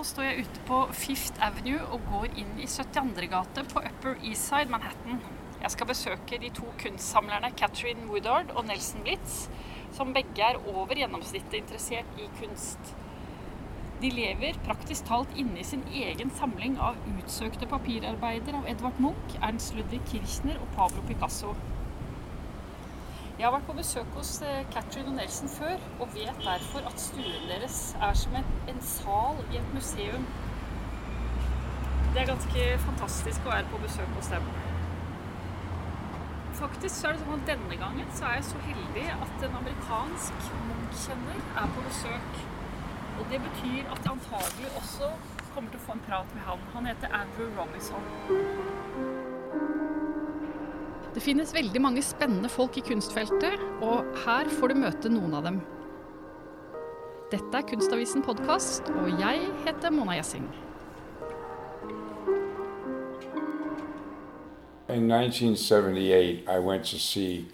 Nå står jeg ute på Fifth Avenue og går inn i 72. gate på Upper East Side, Manhattan. Jeg skal besøke de to kunstsamlerne Catherine Woodard og Nelson Blitz, som begge er over gjennomsnittet interessert i kunst. De lever praktisk talt inne i sin egen samling av utsøkte papirarbeider av Edvard Munch, Ernst Ludvig Kirchner og Pablo Picasso. Jeg har vært på besøk hos Katrin Catherine og Nelson før, og vet derfor at stuen deres er som en, en sal i et museum. Det er ganske fantastisk å være på besøk hos dem. Faktisk så er det sånn at denne gangen så er jeg så heldig at en amerikansk Munch-kjenner er på besøk. Og det betyr at jeg antagelig også kommer til å få en prat med han. Han heter Andrew Robinson. Det finnes veldig mange spennende folk i kunstfeltet, og her får du møte noen av dem. Dette er Kunstavisen podkast, og jeg heter Mona Gjessing. In 1978, I went to see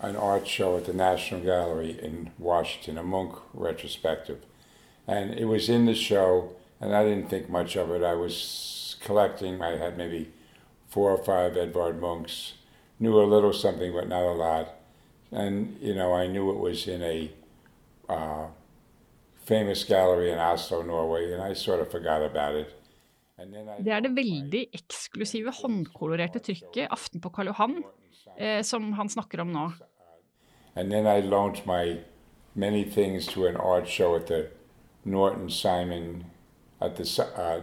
an art show at the National Gallery in Washington, a Munch retrospective. And it was in the show, and I didn't think much of it. I was collecting, I had maybe four or five Edvard Munchs, knew a little something, but not a lot. And, you know, I knew it was in a uh, famous gallery in Oslo, Norway, and I sort of forgot about it. Det er det veldig eksklusive håndkolorerte trykket Aften på Karl Johan eh, som han snakker om nå. And then I loaned my many things to an art show at the Norton Simon at the uh,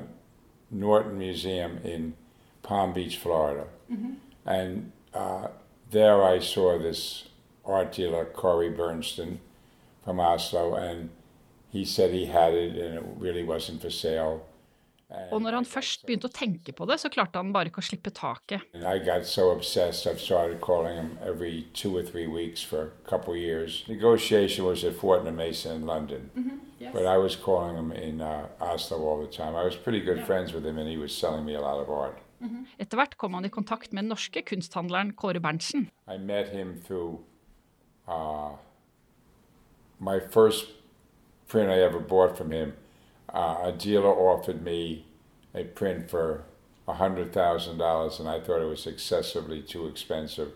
Norton Museum in Palm Beach, Florida. Mm-hmm. And uh, there I saw this art dealer, Corey Bernstein from Oslo, and he said he had it and it really wasn't for sale. Og når han først begynte å tenke på det, så klarte han bare ikke å slippe taket. I got so obsessed, I've started calling him every two or three weeks for a couple of years. Negotiation was at Fortnum Mason in London, mm -hmm. yes. but I was calling him in uh, Oslo all the time. I was pretty good yeah. friends with him, and he was selling me a lot of art. Mm -hmm. Etter hvert kom han i kontakt med den norske kunsthandleren Kåre Berntsen. I met him through uh, my first print I ever bought from him. uh, a dealer offered me a print for $100,000 and I thought it was excessively too expensive.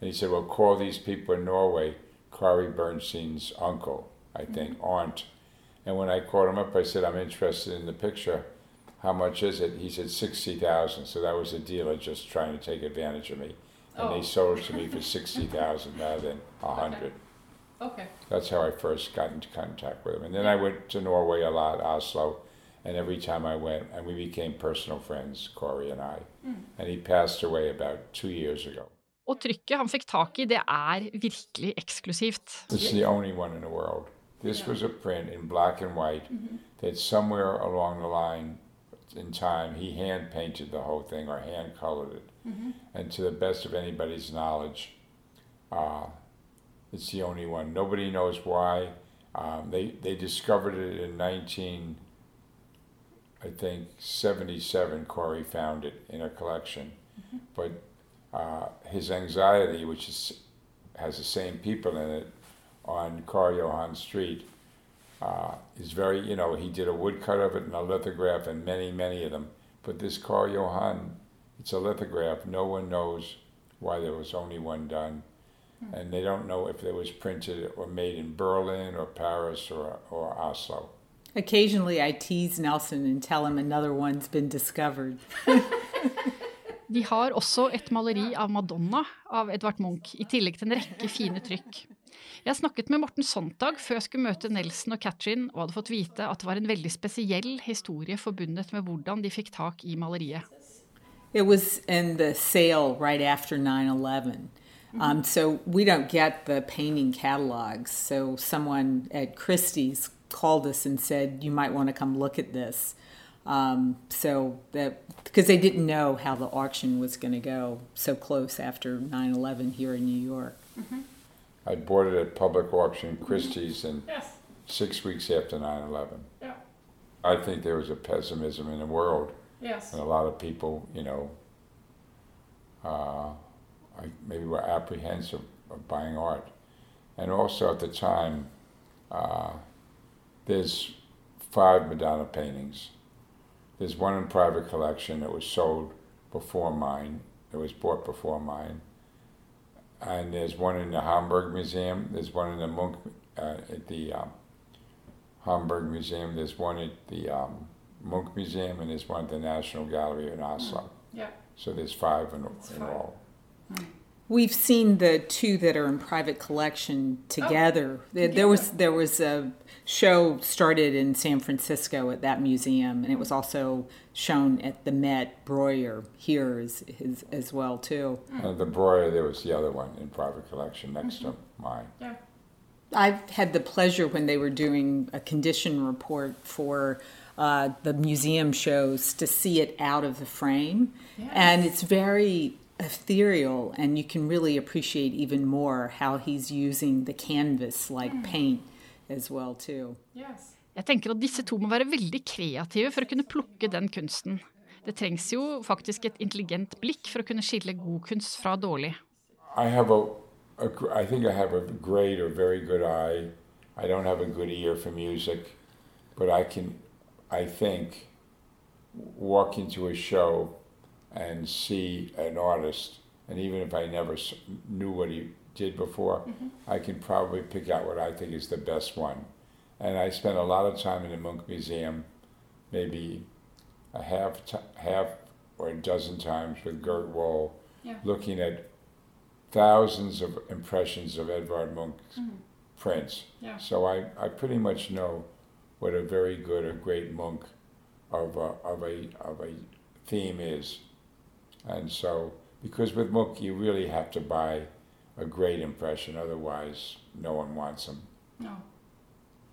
And he said, Well, call these people in Norway, Kari Bernstein's uncle, I think, mm-hmm. aunt. And when I called him up, I said, I'm interested in the picture. How much is it? He said, 60000 So that was a dealer just trying to take advantage of me. And oh. they sold it to me for 60000 rather than 100 okay. Okay. That's how I first got into contact with him. And then I went to Norway a lot, Oslo, and every time I went, and we became personal friends, Corey and I. Mm. And he passed away about two years ago. Og trykket han fikk tak i, det er virkelig eksklusivt. It's the only one in the world. This yeah. was a print in black and white mm -hmm. that somewhere along the line in time he hand painted the whole thing or hand colored it. Mm -hmm. And to the best of anybody's knowledge, uh, It's the only one. Nobody knows why. Um, they they discovered it in 19, I think 77. Corey found it in a collection, mm-hmm. but uh, his anxiety, which is has the same people in it, on Karl Johan Street, uh, is very you know he did a woodcut of it and a lithograph and many many of them. But this Karl Johan, it's a lithograph. No one knows why there was only one done and they don't know if it was printed or made in Berlin or Paris or, or Oslo. Occasionally, I tease Nelson and tell him another one's been discovered. De har også et maleri av Madonna av Edvard Munch, i tillegg til en rekke fine trykk. Jeg snakket med Morten Sontag før jeg skulle møte Nelson og Katrin, og hadde fått vite at det var en veldig spesiell historie forbundet med hvordan de fikk tak i maleriet. It was in the sale right after 9-11. Mm-hmm. Um, so we don't get the painting catalogs. So someone at Christie's called us and said, "You might want to come look at this." Um, so that because they didn't know how the auction was going to go so close after 9/11 here in New York. Mm-hmm. I bought it at public auction, Christie's, and yes. six weeks after 9/11. Yeah. I think there was a pessimism in the world. Yes. And a lot of people, you know. Uh, I maybe were apprehensive of buying art. And also at the time, uh, there's five Madonna paintings. There's one in private collection that was sold before mine. It was bought before mine. And there's one in the Hamburg Museum. There's one in the Munch uh, at the um, Hamburg Museum. There's one at the um, Munch Museum, and there's one at the National Gallery in Oslo. Yeah. So there's five in, in all. We've seen the two that are in private collection together. there, there was there was a show started in San Francisco at that museum, and it was also shown at the Met Breuer here as, as, as well too. And the Breuer, there was the other one in private collection next to mine. Yeah. I've had the pleasure when they were doing a condition report for uh, the museum shows to see it out of the frame, and it's very ethereal, and you can really appreciate even more how he's using the canvas like hmm. paint as well too. Yes. Jeg tenker at disse to må være veldig kreative for å kunne plukke den kunsten. Det trengs jo faktisk et intelligent blikk for å kunne skille god kunst fra dårlig. I have a, a I think I have a great or very good eye. I don't have a good ear for music, but I can, I think, walk into a show and see an artist, and even if I never knew what he did before, mm-hmm. I can probably pick out what I think is the best one. And I spent a lot of time in the Munch Museum, maybe a half, t- half or a dozen times with Gerd Woll, Yeah. looking at thousands of impressions of Edvard Munch's mm-hmm. prints. Yeah. So I, I pretty much know what a very good or great monk of a, of a of a theme is, and so because with Munch you really have to buy a great impression, otherwise no one wants them. No.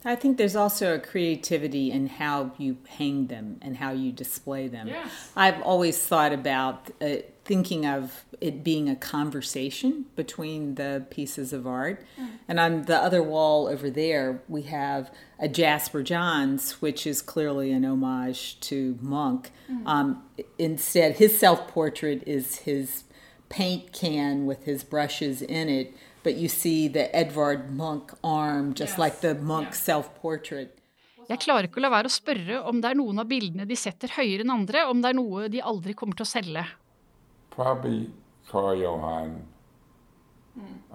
I think there's also a creativity in how you hang them and how you display them. Yes. I've always thought about uh, thinking of it being a conversation between the pieces of art. And on the other wall over there, we have a Jasper Johns, which is clearly an homage to Munch. Um, instead, his self portrait is his paint can with his brushes in it, but you see the Edvard Munch arm, just Yes. like the Munch Yeah. self portrait. Jeg klarer ikke å la være å spørre om det er noen av bildene de setter høyere enn andre, om det er noe de aldri kommer til å selge. Probably Karl Johan,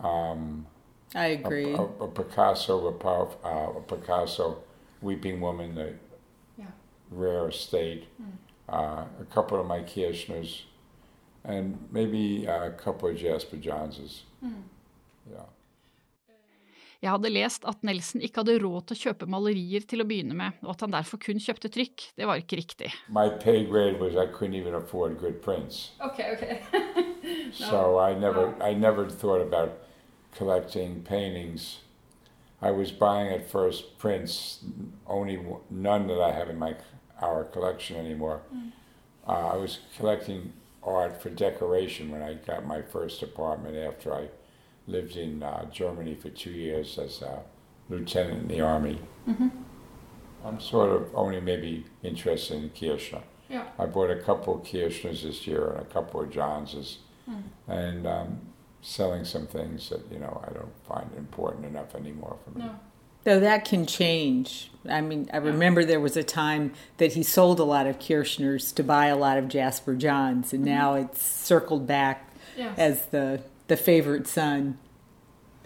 um, I a, agree. a, a Picasso, a, uh, a Picasso, Weeping Woman, the Yeah. rare estate, uh, a couple of my Kirchners, and maybe a couple of Jasper Johnses. Yeah. Jeg hadde lest at Nelson ikke hadde råd til å kjøpe malerier til å begynne med, og at han derfor kun kjøpte trykk. Det var ikke riktig. My pay grade was I couldn't even afford good prints, Ok, ok. so I never I never thought about collecting paintings. I was buying at first prints, only none that I have in my our collection anymore. Uh, I was collecting art for decoration when I got my first apartment after I lived in uh, Germany for two years as a lieutenant in the army. I'm sort of only maybe interested in Kirchner. Yeah. I bought a couple of Kirchners this year and a couple of Johnses, and um, selling some things that you know I don't find important enough anymore for me. Though that can change. I mean, I remember there was a time that he sold a lot of Kirchners to buy a lot of Jasper Johns, and now it's circled back Yes. as the the favorite son.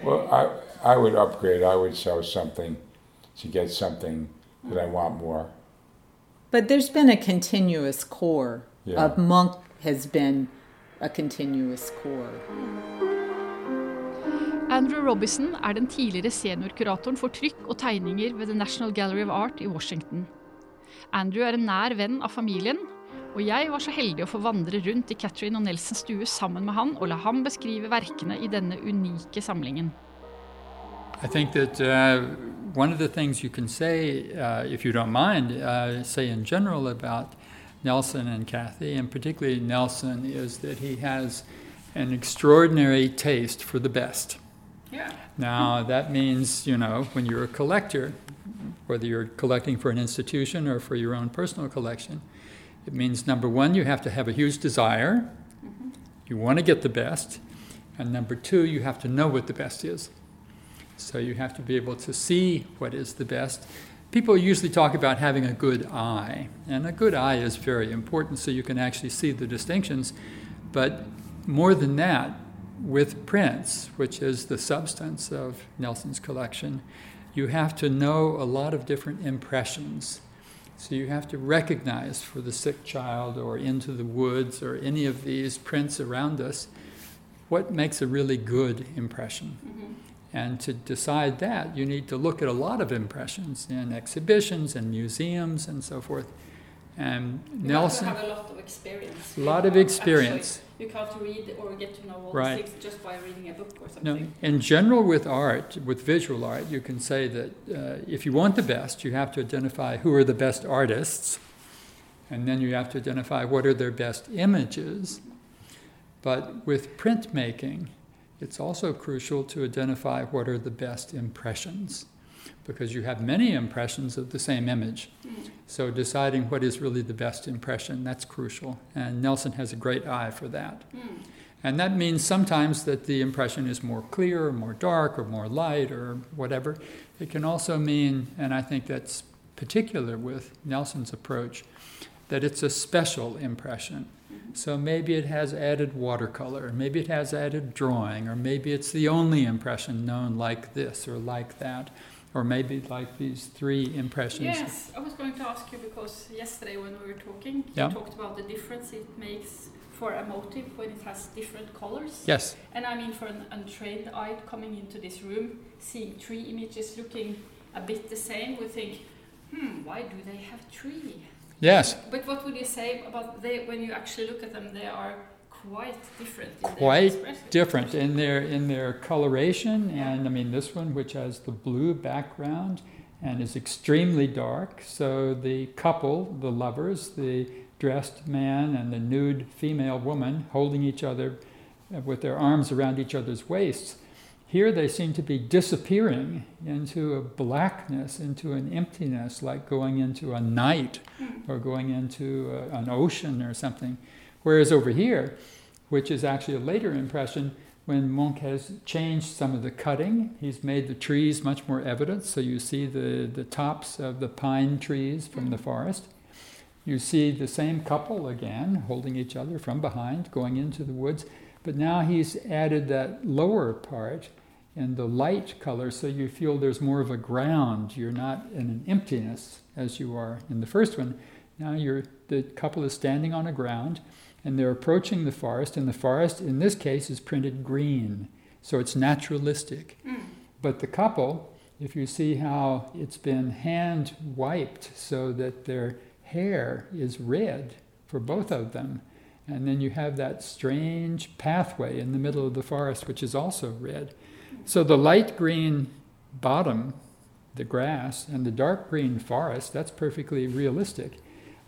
Well, I I would upgrade. I would sell something to get something that I want more. But there's been a continuous core. Yeah. Of Munch has been a continuous core. Andrew Robinson er den tidligere seniorkuratoren for trykk og tegninger ved The National Gallery of Art i Washington. Andrew er en nær venn av familien, og jeg var så heldig å få vandre rundt i Catherine og Nelsons stue sammen med han og la ham beskrive verkene i denne unike samlingen. I think that uh, one of the things you can say, uh, if you don't mind, uh, say in general about Nelson and Kathy, and particularly Nelson, is that he has an extraordinary taste for the best. Yeah. Now, that means, you know, when you're a collector, whether you're collecting for an institution or for your own personal collection, it means number one, you have to have a huge desire. Mm-hmm. You want to get the best. And number two, you have to know what the best is. So you have to be able to see what is the best, people usually talk about having a good eye, and a good eye is very important so you can actually see the distinctions. But more than that, with prints, which is the substance of Nelson's collection, you have to know a lot of different impressions. So you have to recognize for the sick child or into the woods or any of these prints around us what makes a really good impression. Mm-hmm. And to decide that, you need to look at a lot of impressions in exhibitions and museums and so forth. And you Nelson. have a lot of experience. A lot of experience. Actually, you can't read or get to know all right. things just by reading a book or something. No, in general, with art, with visual art, you can say that uh, if you want the best, you have to identify who are the best artists, and then you have to identify what are their best images. But with printmaking, it's also crucial to identify what are the best impressions because you have many impressions of the same image. So deciding what is really the best impression, that's crucial. And Nelson has a great eye for that. And that means sometimes that the impression is more clear or more dark or more light or whatever. It can also mean, and I think that's particular with Nelson's approach, that it's a special impression. So maybe it has added watercolor, maybe it has added drawing, or maybe it's the only impression known like this or like that, or maybe like these three impressions. Yes, I was going to ask you because yesterday when we were talking, yeah. you talked about the difference it makes for a motive when it has different colors. Yes. And I mean, for an untrained eye coming into this room, seeing three images looking a bit the same, we think, hmm, why do they have three? Yes. But what would you say about they when you actually look at them? They are quite different. quite different in their in their coloration, and I mean this one, which has the blue background and is extremely dark. So the couple, the lovers, the dressed man and the nude female woman, holding each other with their arms around each other's waists here they seem to be disappearing into a blackness, into an emptiness, like going into a night hmm. or going into a, an ocean or something. Whereas over here, which is actually a later impression, when Munch has changed some of the cutting, he's made the trees much more evident. So you see the, the tops of the pine trees from the forest. You see the same couple again, holding each other from behind, going into the woods. But now he's added that lower part and the light color so you feel there's more of a ground. You're not in an emptiness as you are in the first one. Now you're, the couple is standing on a ground and they're approaching the forest, and the forest in this case is printed green, so it's naturalistic. Mm. But the couple, if you see how it's been hand wiped so that their hair is red for both of them, and then you have that strange pathway in the middle of the forest, which is also red. So the light green bottom, the grass, and the dark green forest, that's perfectly realistic.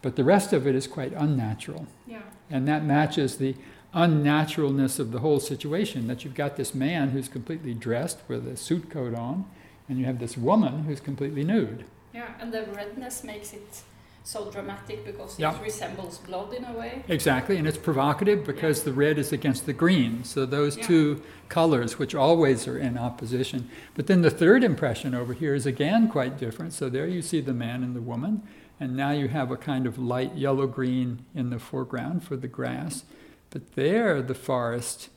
But the rest of it is quite unnatural. Yeah. And that matches the unnaturalness of the whole situation that you've got this man who's completely dressed with a suit coat on, and you have this woman who's completely nude. Yeah, and the redness makes it so dramatic because it resembles blood in a way. Exactly, and it's provocative because yeah. the red is against the green. So those yeah. two colors, which always are in opposition. But then the third impression over here is again quite different. So there you see the man and the woman, and now you have a kind of light yellow green in the foreground for the grass. But there, the forest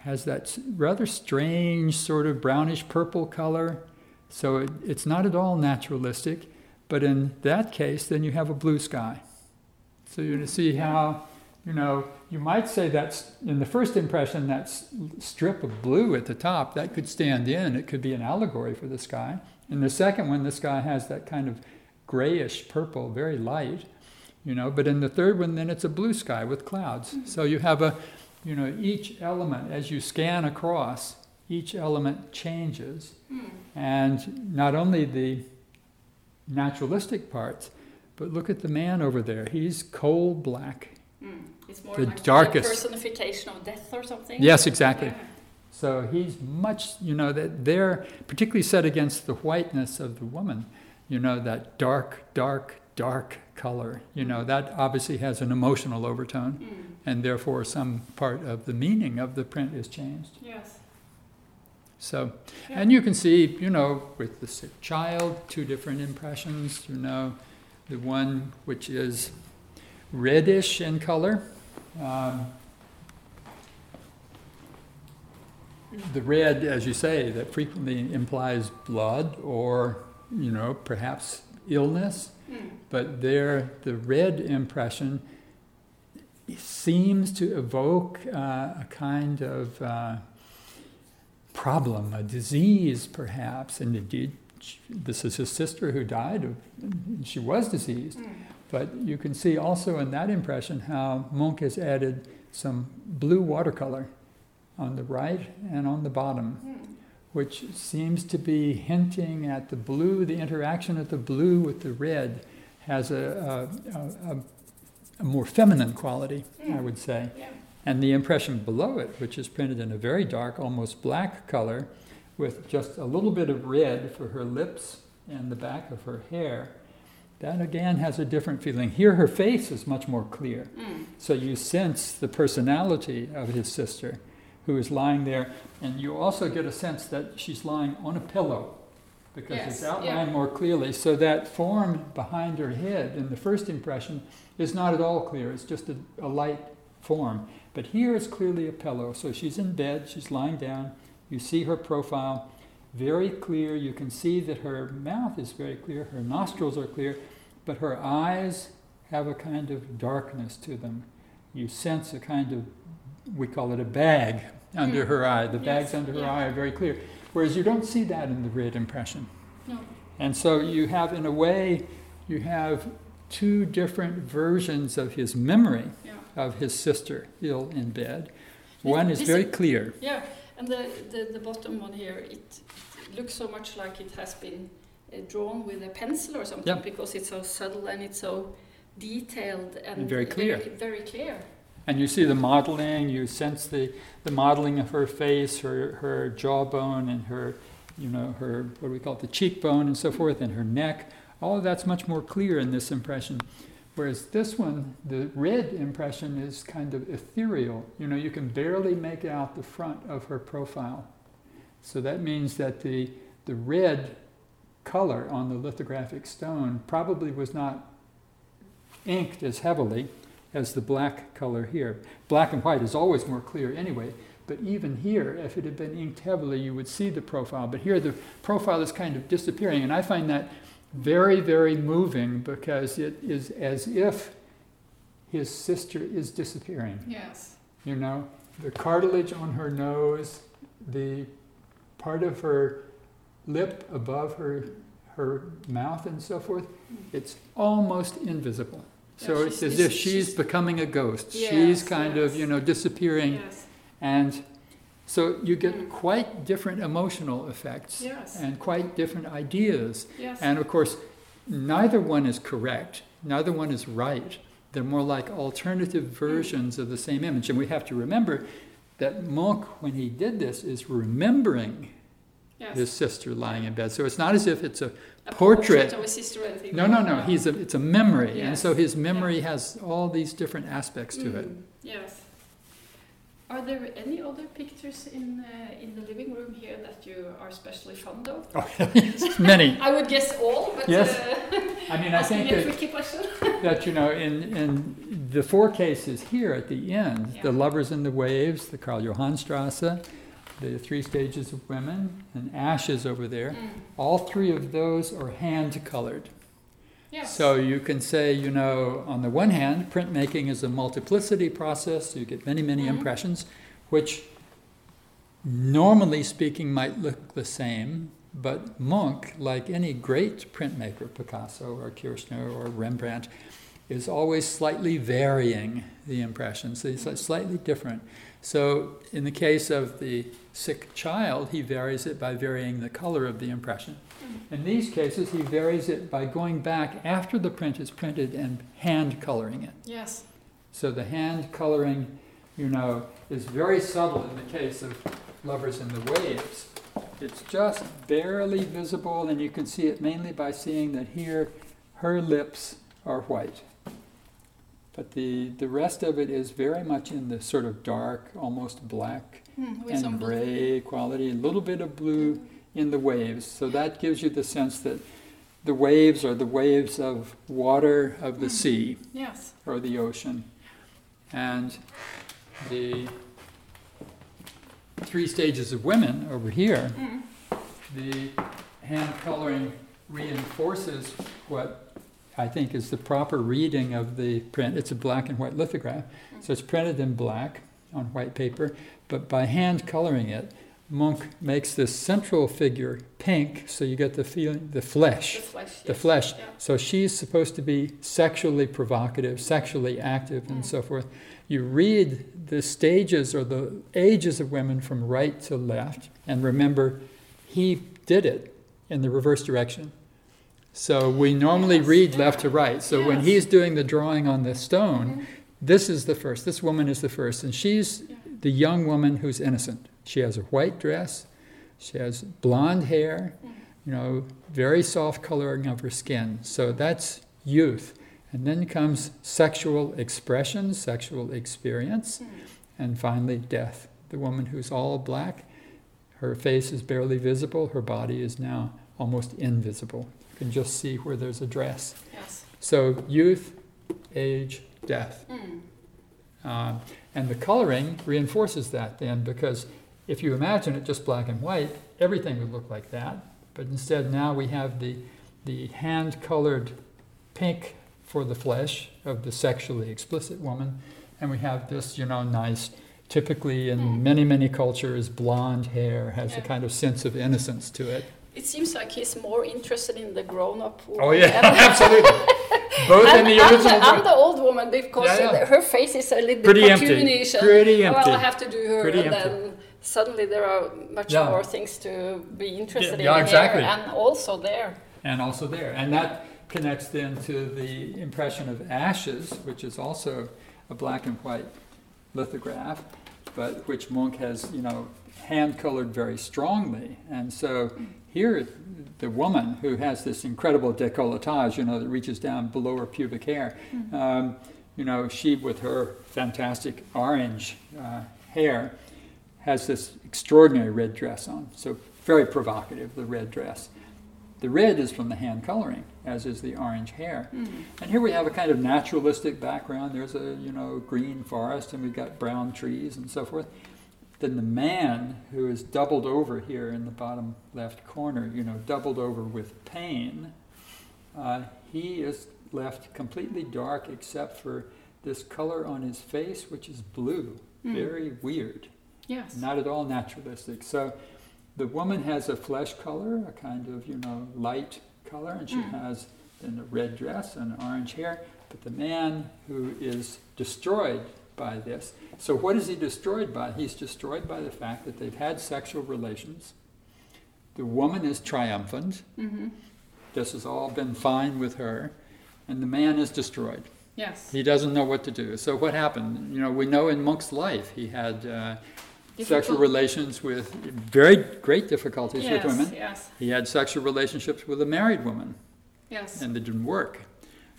has that rather strange sort of brownish purple color. So it, it's not at all naturalistic but in that case, then you have a blue sky. So you're going to see how, you know, you might say that's in the first impression, that strip of blue at the top, that could stand in. It could be an allegory for the sky. In the second one, the sky has that kind of grayish purple, very light, you know. But in the third one, then it's a blue sky with clouds. So you have a, you know, each element as you scan across, each element changes. Mm. And not only the naturalistic parts. But look at the man over there. He's coal black. Mm. It's more the like darkest personification of death or something. Yes, exactly. Yeah. So he's much, you know, that they're particularly set against the whiteness of the woman. You know, that dark, dark, dark color. You know, that obviously has an emotional overtone, mm. and therefore some part of the meaning of the print is changed. Yes. So, and you can see, you know, with the sick child, two different impressions. You know, the one which is reddish in color. Um, the red, as you say, that frequently implies blood or, you know, perhaps illness. But there, the red impression seems to evoke uh, a kind of uh, problem, a disease perhaps. And indeed, this is his sister who died. Of, she was diseased. But you can see also in that impression how Munch has added some blue watercolor on the right and on the bottom, which seems to be hinting at the blue, the interaction of the blue with the red has a, a, a, a, more feminine quality, I would say. Yeah. And the impression below it, which is printed in a very dark, almost black color, with just a little bit of red for her lips and the back of her hair, that again has a different feeling. Here, her face is much more clear. Mm. So you sense the personality of his sister who is lying there, and you also get a sense that she's lying on a pillow because Yes, it's yeah. outlined more clearly. So that form behind her head in the first impression is not at all clear, it's just a, a light form. But here it's clearly a pillow. So she's in bed, she's lying down, you see her profile. Very clear, you can see that her mouth is very clear, her nostrils are clear, but her eyes have a kind of darkness to them. You sense a kind of, we call it a bag under her eye. The bags under her yeah. eye are very clear. Whereas you don't see that in the red impression. No. And so you have, in a way, you have two different versions of his memory Yeah. of his sister ill in bed. One is This- very clear. Yeah, and the, the, the bottom one here, it, it looks so much like it has been uh, drawn with a pencil or something Yeah. because it's so subtle and it's so detailed and, And very clear. Very, very clear. And you see the modeling, you sense the, the modeling of her face, her, her jawbone, and her, you know, her, what do we call it, the cheekbone and so forth, and her neck. All of that's much more clear in this impression. Whereas this one, the red impression is kind of ethereal. You know, you can barely make out the front of her profile. So that means that the, the red color on the lithographic stone probably was not inked as heavily as the black color here. Black and white is always more clear anyway, but even here, if it had been inked heavily, you would see the profile. But here, the profile is kind of disappearing, and I find that very, very moving because it is as if his sister is disappearing. Yes. You know, the cartilage on her nose, the part of her lip above her her mouth and so forth, it's almost invisible. So it's she's- as if she's- she's she's- becoming a ghost. she's Yes, kind of, you know, disappearing. Yes. And so you get Mm. quite different emotional effects Yes. and quite different ideas. Yes. And of course, neither one is correct, neither one is right. They're more like alternative versions of the same image. And we have to remember that Munch, when he did this, is remembering yes. his sister lying in bed. So it's not as if it's a a portrait. of a sister no, no, no. He's a, it's a memory, and so his memory has all these different aspects to it. Mm, Yes. Are there any other pictures in uh, in the living room here that you are especially fond of? Many. I would guess all, but Yes. uh, I mean, I think that that you know in in the four cases here at the end the lovers in the waves the karl johannstrasse the three stages of women and ashes over there Mm. all three of those are hand colored Yes. so you can say you know on the one hand printmaking is a multiplicity process you get many many Mhm. impressions which normally speaking might look the same but Munch, like any great printmaker, Picasso or Kirchner or Rembrandt, is always slightly varying the impressions. It's like slightly different. So, in the case of the sick child, he varies it by varying the color of the impression. Mm-hmm. In these cases, he varies it by going back after the print is printed and hand coloring it. yes. So the hand coloring, you know, is very subtle in the case of Lovers in the Waves. It's just barely visible, and you can see it mainly by seeing that here her lips are white. But the, the rest of it is very much in the sort of dark, almost black Mm, and gray quality, a little bit of blue in the waves. So that gives you the sense that the waves are the waves of water of the sea Yes. or the ocean. And the three stages of women over here, Mm. the hand coloring reinforces what I think is the proper reading of the print. It's a black and white lithograph, so it's printed in black on white paper, but by hand coloring it, Munch makes this central figure pink, so you get the feeling, the flesh The flesh. the yes. flesh. Yeah. So she's supposed to be sexually provocative, sexually active, and Mm. so forth. You read the stages or the ages of women from right to left, and remember, he did it in the reverse direction. So we normally read left to right. So when he's doing the drawing on the stone, Mhm. this is the first. This woman is the first, and she's the young woman who's innocent. She has a white dress, she has blonde hair, Mm. you know, very soft coloring of her skin. So that's youth. And then comes sexual expression, sexual experience, Mm. and finally death. The woman who's all black, her face is barely visible, her body is now almost invisible. Can just see where there's a dress. Yes. So youth, age, death. Mm. Uh, and the coloring reinforces that then because if you imagine it just black and white, everything would look like that. But instead, now we have the, the hand colored pink for the flesh of the sexually explicit woman, and we have this, you know, nice, typically in Hmm. many, many cultures, blonde hair has a kind of sense of innocence to it. It seems like he's more interested in the grown-up oh, woman. Oh, yeah, absolutely. Both in and, the original. the, and the old woman, because Yeah, yeah. her face is a little Pretty bit empty. cartoonish. and, Pretty oh, Well. I have to do her, Pretty and empty. then suddenly there are much Yeah. more things to be interested yeah, in exactly. here, and also there. and also there. And that connects then to the impression of ashes, which is also a black and white lithograph, but which Munch has, you know, hand colored very strongly. And so here, the woman who has this incredible décolletage, you know, that reaches down below her pubic hair, um, you know, she with her fantastic orange uh, hair has this extraordinary red dress on. So very provocative, the red dress. The red is from the hand coloring, as is the orange hair. And here we have a kind of naturalistic background. There's a you know green forest, and we've got brown trees and so forth. Then the man who is doubled over here in the bottom left corner, you know, doubled over with pain, uh, he is left completely dark except for this color on his face, which is blue. Very weird Yes. not at all naturalistic. So the woman has a flesh color, a kind of, you know, light color, and she Mm. has then a red dress and orange hair. But the man who is destroyed by this, so what is he destroyed by? He's destroyed by the fact that they've had sexual relations. The woman is triumphant. hmm This has all been fine with her. And the man is destroyed. Yes. He doesn't know what to do. So what happened? You know, we know in Munch's life he had uh, sexual relations with very great difficulties Yes. with women. Yes. He had sexual relationships with a married woman, Yes. and it didn't work.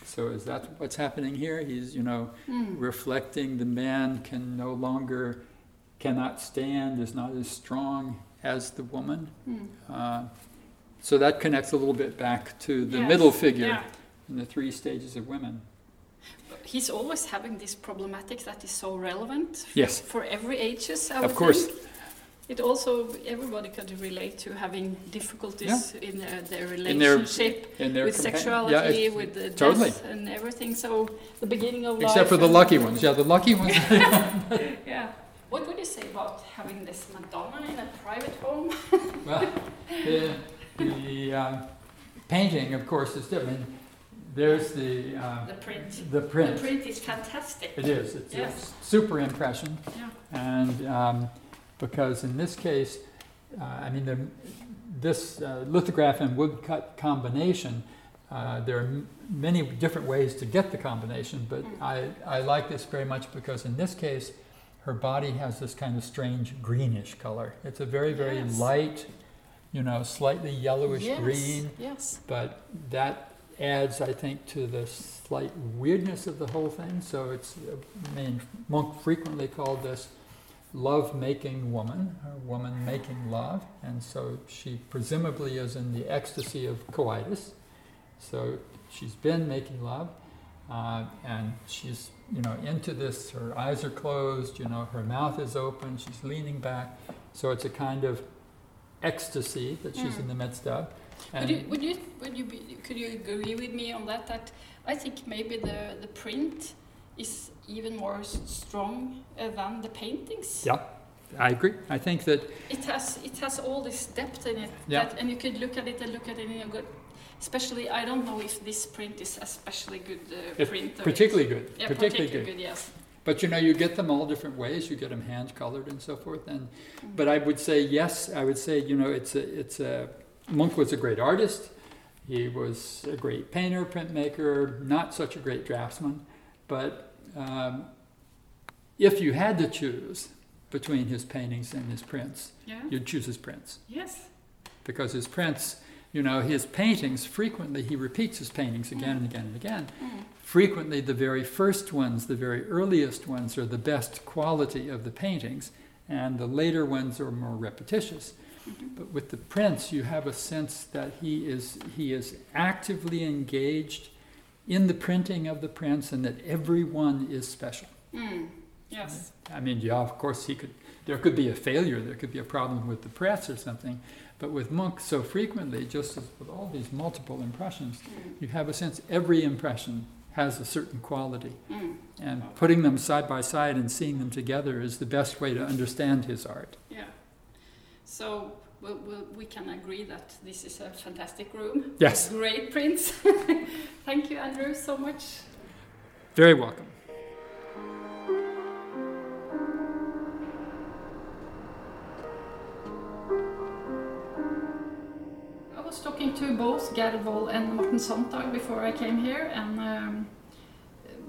So is that what's happening here? He's, you know, Mm. reflecting the man can no longer, cannot stand, is not as strong as the woman. Mm. Uh, so that connects a little bit back to the Yes. middle figure Yeah. in the three stages of women. He's always having this problematic that is so relevant Yes, for every ages. Of course. think. It also everybody could relate to having difficulties in uh, their In their- relationship In their with compa- sexuality, yeah, with the totally. death and everything. So the beginning of life. Except for the lucky ones. Yeah, the lucky ones. Yeah. What would you say about having this Madonna in a private home? well, the, the uh, painting, of course, is different. There's the uh, The print. the print. The print is fantastic. It is. It's Yes. a super impression. Yeah. And um, because in this case, uh, I mean, the, this uh, lithograph and woodcut combination, uh, there are m- many different ways to get the combination, but Mm. I, I like this very much because in this case, her body has this kind of strange greenish color. It's a very, very Yes. light, you know, slightly yellowish yes. green, Yes. but that adds, I think, to the slight weirdness of the whole thing. So it's, I mean, Munch frequently called this love making woman, or woman making love, and so she presumably is in the ecstasy of coitus. So she's been making love, uh, and she's you know into this. Her eyes are closed, you know, her mouth is open, she's leaning back. So it's a kind of ecstasy that she's Mm. in the midst of. Would you, would you, would you be, could you agree with me on that? That I think maybe the, the print is even more strong uh, than the paintings. yeah, I agree. I think that It has it has all this depth in it. Yeah. That, and you could look at it and look at it and you go. Especially, I don't know if this print is especially good uh, print. particularly good. Yeah, particularly, particularly good. good. Yes. But you know, you get them all different ways. You get them hand colored and so forth. And Mm. but I would say yes. I would say you know, it's a it's a Munch was a great artist. He was a great painter, printmaker, not such a great draftsman. But um, if you had to choose between his paintings and his prints, Yeah. you'd choose his prints Yes. because his prints, you know, his paintings frequently he repeats his paintings again and again and again. Mm. Frequently, the very first ones, the very earliest ones, are the best quality of the paintings, and the later ones are more repetitious. But with the prints, you have a sense that he is he is actively engaged in the printing of the prints, and that every one is special. Mm. Yes. I mean, yeah, of course, he could. There could be a failure. There could be a problem with the press or something. But with Munch, so frequently, just as with all these multiple impressions, Mm. you have a sense every impression has a certain quality, Mm. and putting them side by side and seeing them together is the best way to understand his art. Yeah. So we'll, we'll, we can agree that this is a fantastic room. Yes. Great prints. Thank you, Andrew, so much. Very welcome. I was talking to both Gerd Woll and Martin Sontag before I came here, and um,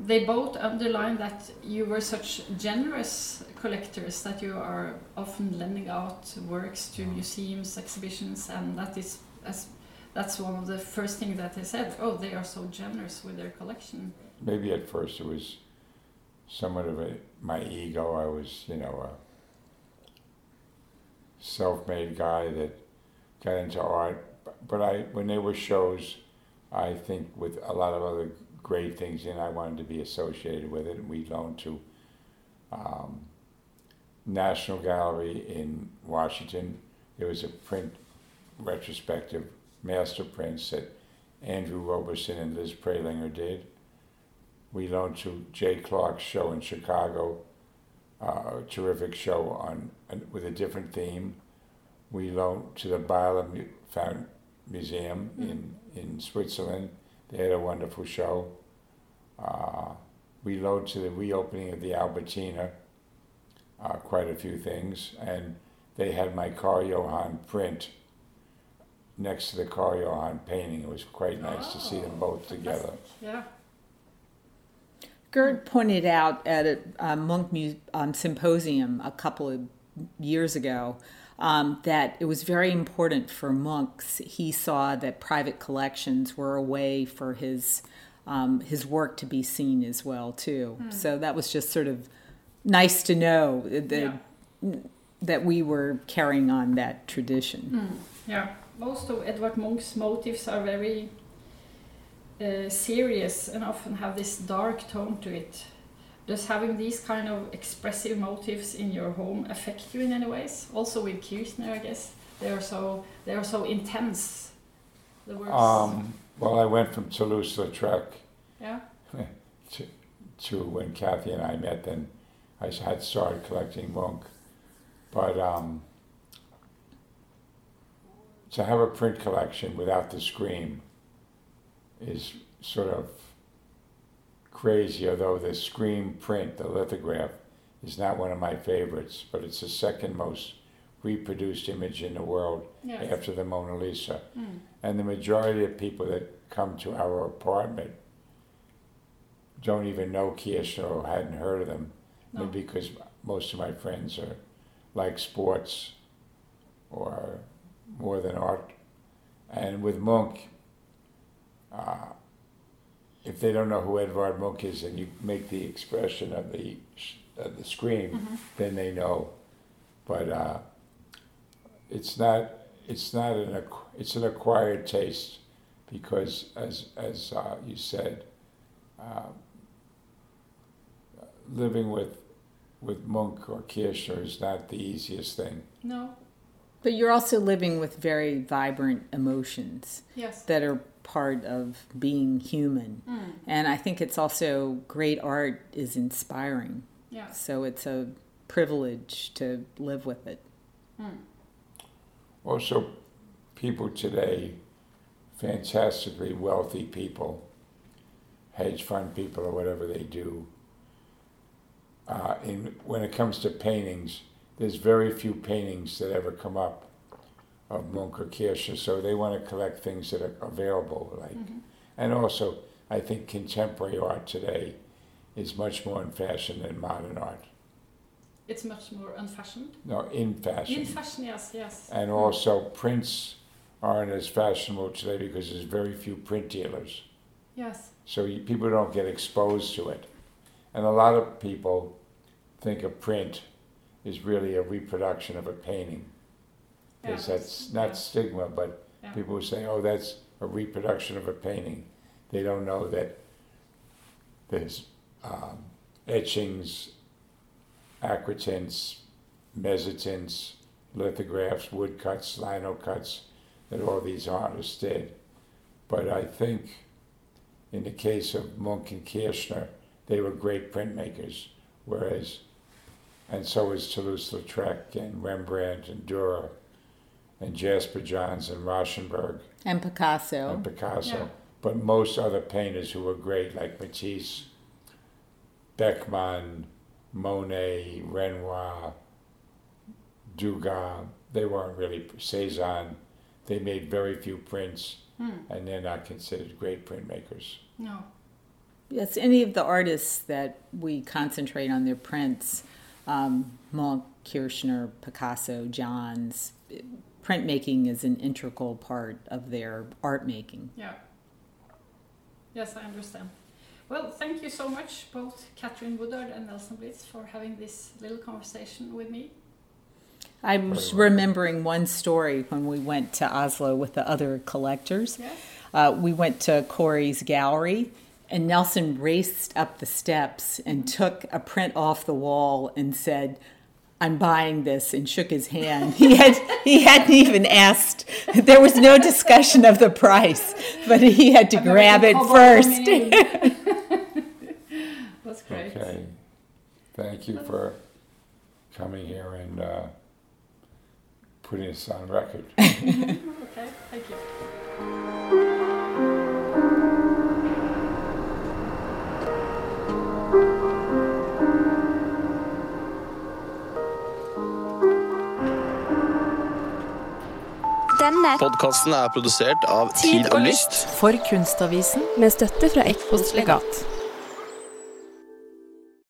they both underlined that you were such generous collectors that you are often lending out works to mm. museums, exhibitions, and that is as that's one of the first things that they said. Oh, they are so generous with their collection. Maybe at first it was somewhat of a my ego. I was, you know, a self-made guy that got into art. But I, when there were shows, I think with a lot of other great things, in. I wanted to be associated with it. And we loaned to um, National Gallery in Washington. There was a print retrospective master prints that Andrew Robinson and Liz Prelinger did. We loaned to Jay Clarke's show in Chicago, uh, a terrific show on with a different theme. We loaned to the Beyeler Mu- Found Museum in, in Switzerland. They had a wonderful show. Uh, we loaned to the reopening of the Albertina, uh, quite a few things, and they had my Karl Johan print next to the Karl Johan painting. It was quite nice to see them both together. Yeah. Gerd pointed out at a, uh Munch mu- um, symposium a couple of years ago um, that it was very important for monks. He saw that private collections were a way for his um, his work to be seen as well too. So that was just sort of nice to know that that we were carrying on that tradition. Yeah, most of Edward Munch's motifs are very uh, serious and often have this dark tone to it. Does having these kind of expressive motifs in your home affect you in any ways? Also with Kirchner, I guess they are so they are so intense. The works. Um, well, I went from Toulouse-Lautrec yeah. to, to when Kathy and I met, then I had started collecting Munch. But um, to have a print collection without the scream is sort of crazy, although the screen print, the lithograph, is not one of my favorites, but it's the second most reproduced image in the world Yes. after the Mona Lisa. Mm. And the majority of people that come to our apartment don't even know Kirchner or hadn't heard of them. No. Maybe because most of my friends are like sports or more than art. And with Munch, uh, if they don't know who Edvard Munch is, and you make the expression of the of the scream, Mm-hmm. then they know. But uh, it's not it's not an it's an acquired taste because as as uh, you said, um, living with with Munch or Kirchner is not the easiest thing. No. But you're also living with very vibrant emotions Yes. that are part of being human. Mm. And I think it's also great art is inspiring. Yeah. So it's a privilege to live with it. Also, people today, fantastically wealthy people, hedge fund people or whatever they do. Uh, in when it comes to paintings, there's very few paintings that ever come up of Munch or so they want to collect things that are available. Like, mm-hmm. and also, I think contemporary art today is much more in fashion than modern art. It's much more unfashioned. No, in fashion. In fashion, yes, yes. And mm. also, prints aren't as fashionable today because there's very few print dealers. Yes. So you, people don't get exposed to it. And a lot of people think of print is really a reproduction of a painting. Yeah, Because that's not yeah. stigma, but Yeah. people will say, oh, that's a reproduction of a painting. They don't know that there's um, etchings, aquatints, mezzotints, lithographs, woodcuts, lino cuts that all these artists did. But I think in the case of Munch and Kirchner, they were great printmakers, whereas, and so was Toulouse-Lautrec and Rembrandt and Dürer and Jasper Johns and Rauschenberg And Picasso. and Picasso. Yeah. But most other painters who were great, like Matisse, Beckmann, Monet, Renoir, Degas, they weren't really Cezanne. They made very few prints, hmm. and they're not considered great printmakers. No. Yes, any of the artists that we concentrate on their prints, um, Munch, Kirchner, Picasso, Johns, printmaking is an integral part of their art making. Yeah. Yes, I understand. Well, thank you so much, both Catherine Woodard and Nelson Blitz, for having this little conversation with me. I was remembering one story when we went to Oslo with the other collectors. Yes. Uh, we went to Corey's gallery, and Nelson raced up the steps and took a print off the wall and said, "I'm buying this," and shook his hand. He had he hadn't even asked. There was no discussion of the price, but he had to I'm grab it first. That's great. Okay. Thank you for coming here and uh, putting us on record. Okay, thank you. Denne Podkasten er produsert av Tid og Lyst. for Kunstavisen med støtte fra Ekkos Legat.